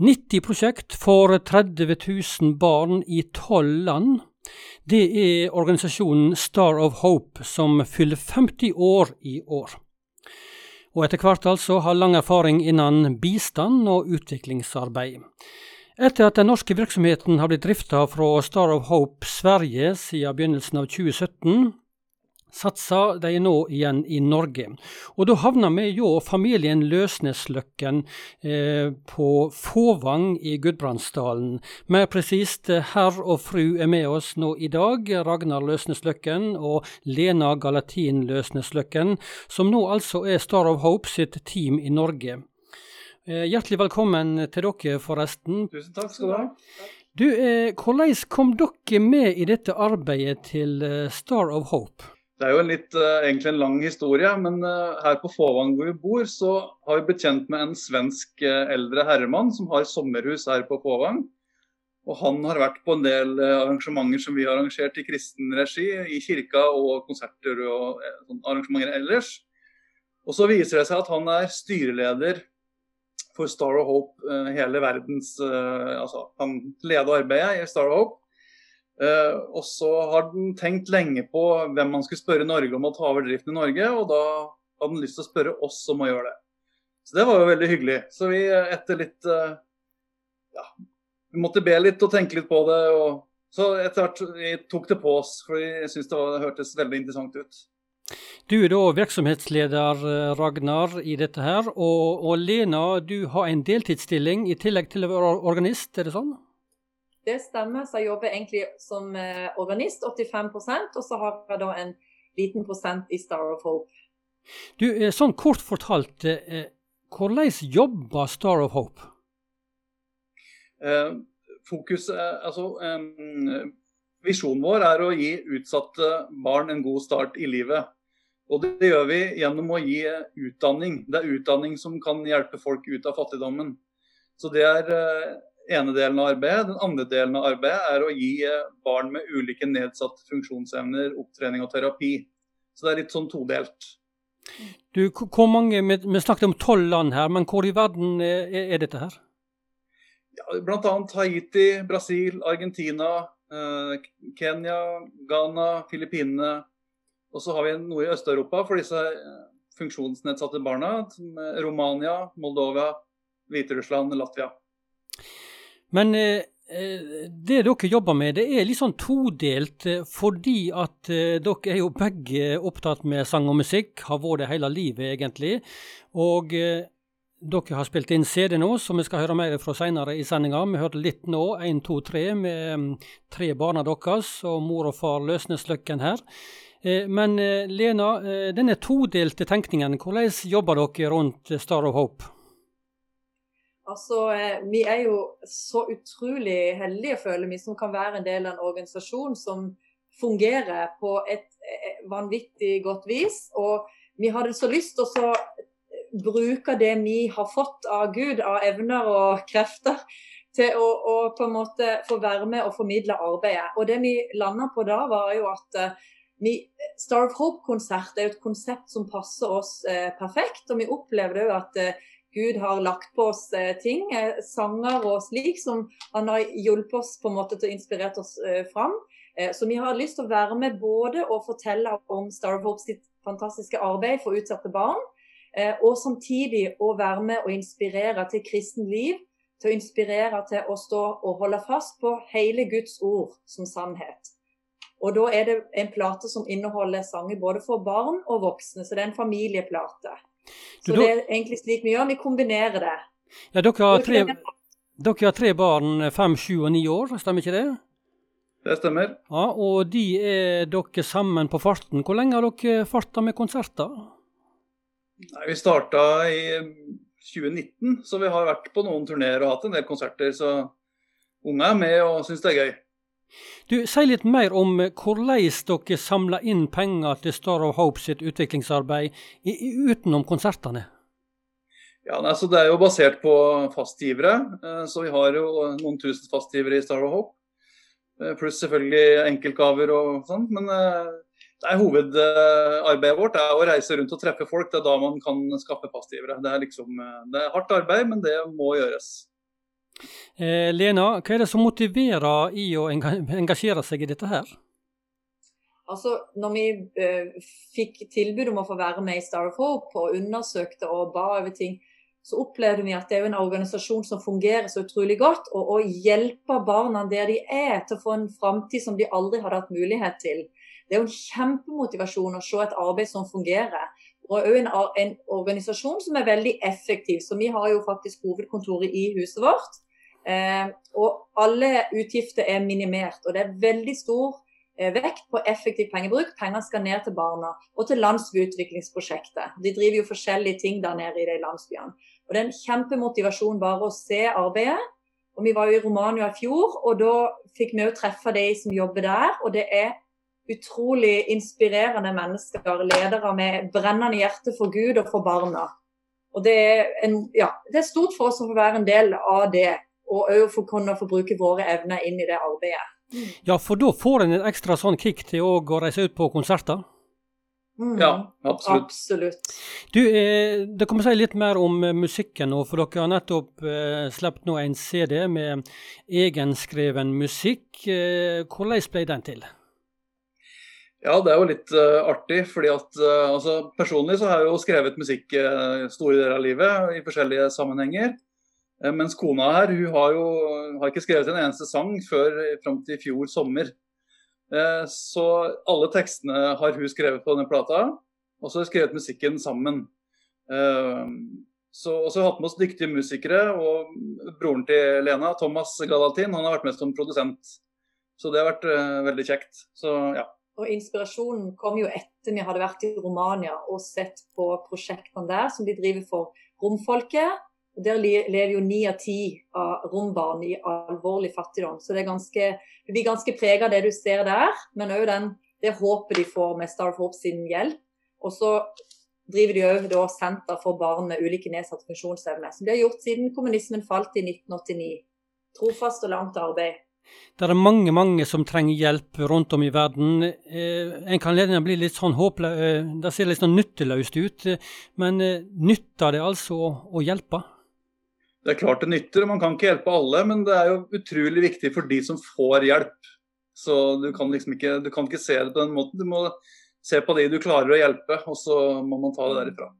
90 prosjekt for 30 000 barn i tolv land. Det er organisasjonen Star of Hope, som fyller 50 år i år. Og etter hvert altså har lang erfaring innen bistand og utviklingsarbeid. Etter at den norske virksomheten har blitt drifta fra Star of Hope Sverige siden begynnelsen av 2017, satser de nå igjen i Norge. Og da havner vi jo familien Løsnesløkken eh, på Fåvang i Gudbrandsdalen. Mer presist, herr og fru er med oss nå i dag. Ragnar Løsnesløkken og Lena Galatin Løsnesløkken, som nå altså er Star of Hope sitt team i Norge. Eh, hjertelig velkommen til dere, forresten. Tusen takk skal du ha. Du, eh, Hvordan kom dere med i dette arbeidet til eh, Star of Hope? Det er jo en litt, uh, egentlig en lang historie, men uh, her på Fåvang hvor vi bor, så har vi blitt kjent med en svensk uh, eldre herremann som har sommerhus her på Fåvang. Og han har vært på en del arrangementer som vi har arrangert i kristen regi, i kirka og konserter og arrangementer ellers. Og så viser det seg at han er styreleder for Star of Hope hele verdens Altså, han leder arbeidet i Star of Hope. Uh, og så har den tenkt lenge på hvem man skulle spørre Norge om å ta over driften i Norge, og da hadde den lyst til å spørre oss om å gjøre det. Så det var jo veldig hyggelig. Så vi etter litt uh, Ja, vi måtte be litt og tenke litt på det. og så etter hvert tok det på oss, for vi syntes det, det hørtes veldig interessant ut. Du er da virksomhetsleder eh, Ragnar i dette her, og, og Lena du har en deltidsstilling i tillegg til å være organist, er det sånn? Det stemmer. Så jeg jobber egentlig som eh, organist, 85% og så har jeg da en liten prosent i Star of Hope. Du, eh, sånn kort fortalt, eh, hvordan jobber Star of Hope? Eh, fokus, altså, eh, visjonen vår er å gi utsatte barn en god start i livet. Og det gjør vi gjennom å gi utdanning. Det er utdanning som kan hjelpe folk ut av fattigdommen. Så det er ene delen av arbeidet. Den andre delen av arbeidet er å gi eh, barn med ulike nedsatte funksjonsevner opptrening og terapi. Så det er litt sånn todelt. Du, hvor mange, Vi snakket om tolv land her, men hvor i verden er, er dette her? Ja, Bl.a. Haiti, Brasil, Argentina, eh, Kenya, Ghana, Filippinene. Og så har vi noe i Øst-Europa for disse eh, funksjonsnedsatte barna. Romania, Moldova, Hviterussland, Latvia. Men eh, eh, det dere jobber med, det er litt sånn todelt, eh, fordi at dere er jo begge opptatt med sang og musikk, har vært det hele livet egentlig. Og dere har spilt inn CD nå, som vi skal høre mer fra senere i sendinga. Vi hørte litt nå, 1, 2, 3, med um, tre barna deres og mor og far Løsnesløkken her. Men Lena, denne todelte tenkningen, hvordan jobber dere rundt Star of Hope? Altså, eh, Vi er jo så utrolig heldige, føler vi, som kan være en del av en organisasjon som fungerer på et eh, vanvittig godt vis. Og vi hadde så lyst til å bruke det vi har fått av Gud, av evner og krefter, til å, å, på en måte få være med og formidle arbeidet. Og det vi landa på da, var jo at eh, vi, Star of Hope-konsert er jo et konsept som passer oss eh, perfekt. Og vi opplevde jo at eh, Gud har lagt på oss eh, ting, eh, sanger og slik, som han har hjulpet oss på en måte til å inspirere oss eh, fram. Så vi har lyst til å være med både og fortelle om Star of Hope sitt fantastiske arbeid for utsatte barn, og samtidig å være med og inspirere til kristen liv. Til å inspirere til å stå og holde fast på hele Guds ord som sannhet. Og da er det en plate som inneholder sanger både for barn og voksne, så det er en familieplate. Så det er egentlig slik vi gjør, vi kombinerer det. Ja, dere har tre, dere har tre barn, fem, sju og ni år, stemmer ikke det? Det stemmer. Ja, Og de er dere sammen på farten. Hvor lenge har dere farta med konserter? Nei, Vi starta i 2019, så vi har vært på noen turneer og hatt en del konserter. Så unge er med og syns det er gøy. Du, Si litt mer om hvordan dere samler inn penger til Star of Hope sitt utviklingsarbeid utenom konsertene? Ja, altså Det er jo basert på fastgivere, eh, så vi har jo noen tusen fastgivere i Star of Hope. Eh, pluss selvfølgelig enkeltgaver og sånn. Men eh, det er hovedarbeidet vårt det er å reise rundt og treffe folk. Det er da man kan skaffe fastgivere. Det er, liksom, det er hardt arbeid, men det må gjøres. Eh, Lena, hva er det som motiverer i å engasjere seg i dette her? Altså, når vi eh, fikk tilbud om å få være med i Star of Hope og undersøkte og ba over ting, så opplevde vi at det er en organisasjon som fungerer så utrolig godt. Og å hjelpe barna der de er, til å få en framtid som de aldri hadde hatt mulighet til. Det er jo en kjempemotivasjon å se et arbeid som fungerer. Og òg en, en, organisasjon som er veldig effektiv. Så vi har jo faktisk hovedkontoret i huset vårt. Eh, og alle utgifter er minimert. Og det er veldig stor Eh, vekt på effektiv pengebruk. Penger skal ned til barna og til landsbyutviklingsprosjektet. De driver jo forskjellige ting der nede i de landsbyene. Og Det er en kjempemotivasjon bare å se arbeidet. Og Vi var jo i Romania i fjor, og da fikk vi jo treffe de som jobber der. Og det er utrolig inspirerende mennesker, ledere med brennende hjerte for Gud og for barna. Og det er, en, ja, det er stort for oss å få være en del av det, og òg for å kunne få bruke våre evner inn i det arbeidet. Ja, for da får en en ekstra sånn kick til å reise ut på konserter? Mm. Ja, absolutt. absolutt. Du, eh, Det kommer si litt mer om eh, musikken nå, for dere har nettopp eh, sluppet nå en CD med egenskreven musikk. Eh, hvordan ble den til? Ja, det er jo litt uh, artig. fordi at uh, altså, Personlig så har jeg jo skrevet musikk uh, store deler av livet i forskjellige sammenhenger. Eh, mens kona her hun har jo har ikke skrevet en eneste sang før fram til i fjor sommer. Eh, så alle tekstene har hun skrevet på denne plata, og så har hun skrevet musikken sammen. Eh, så og så har vi hatt med oss dyktige musikere, og broren til Lena, Thomas Gladaltin han har vært med som produsent. Så det har vært veldig kjekt. Så ja. Og Inspirasjonen kom jo etter vi hadde vært i Romania og sett på prosjektene der som de driver for romfolket. Der lever jo ni av ti av rombarn i alvorlig fattigdom. Så det, ganske, det blir ganske prega av det du ser der, men òg det håpet de får med Star of Hope sin hjelp. Og så driver de òg senter for barn med ulike nedsatte funksjonsevne, som de har gjort siden kommunismen falt i 1989. Trofast og langt arbeid. Det er mange mange som trenger hjelp rundt om i verden. Eh, en kan gjerne bli litt sånn håpløs, eh, det ser litt sånn nytteløst ut. Men eh, nytter det altså å hjelpe? Det er klart det nytter, man kan ikke hjelpe alle, men det er jo utrolig viktig for de som får hjelp. Så du kan liksom ikke, du kan ikke se det på den måten. Du må se på de du klarer å hjelpe, og så må man ta det derifra.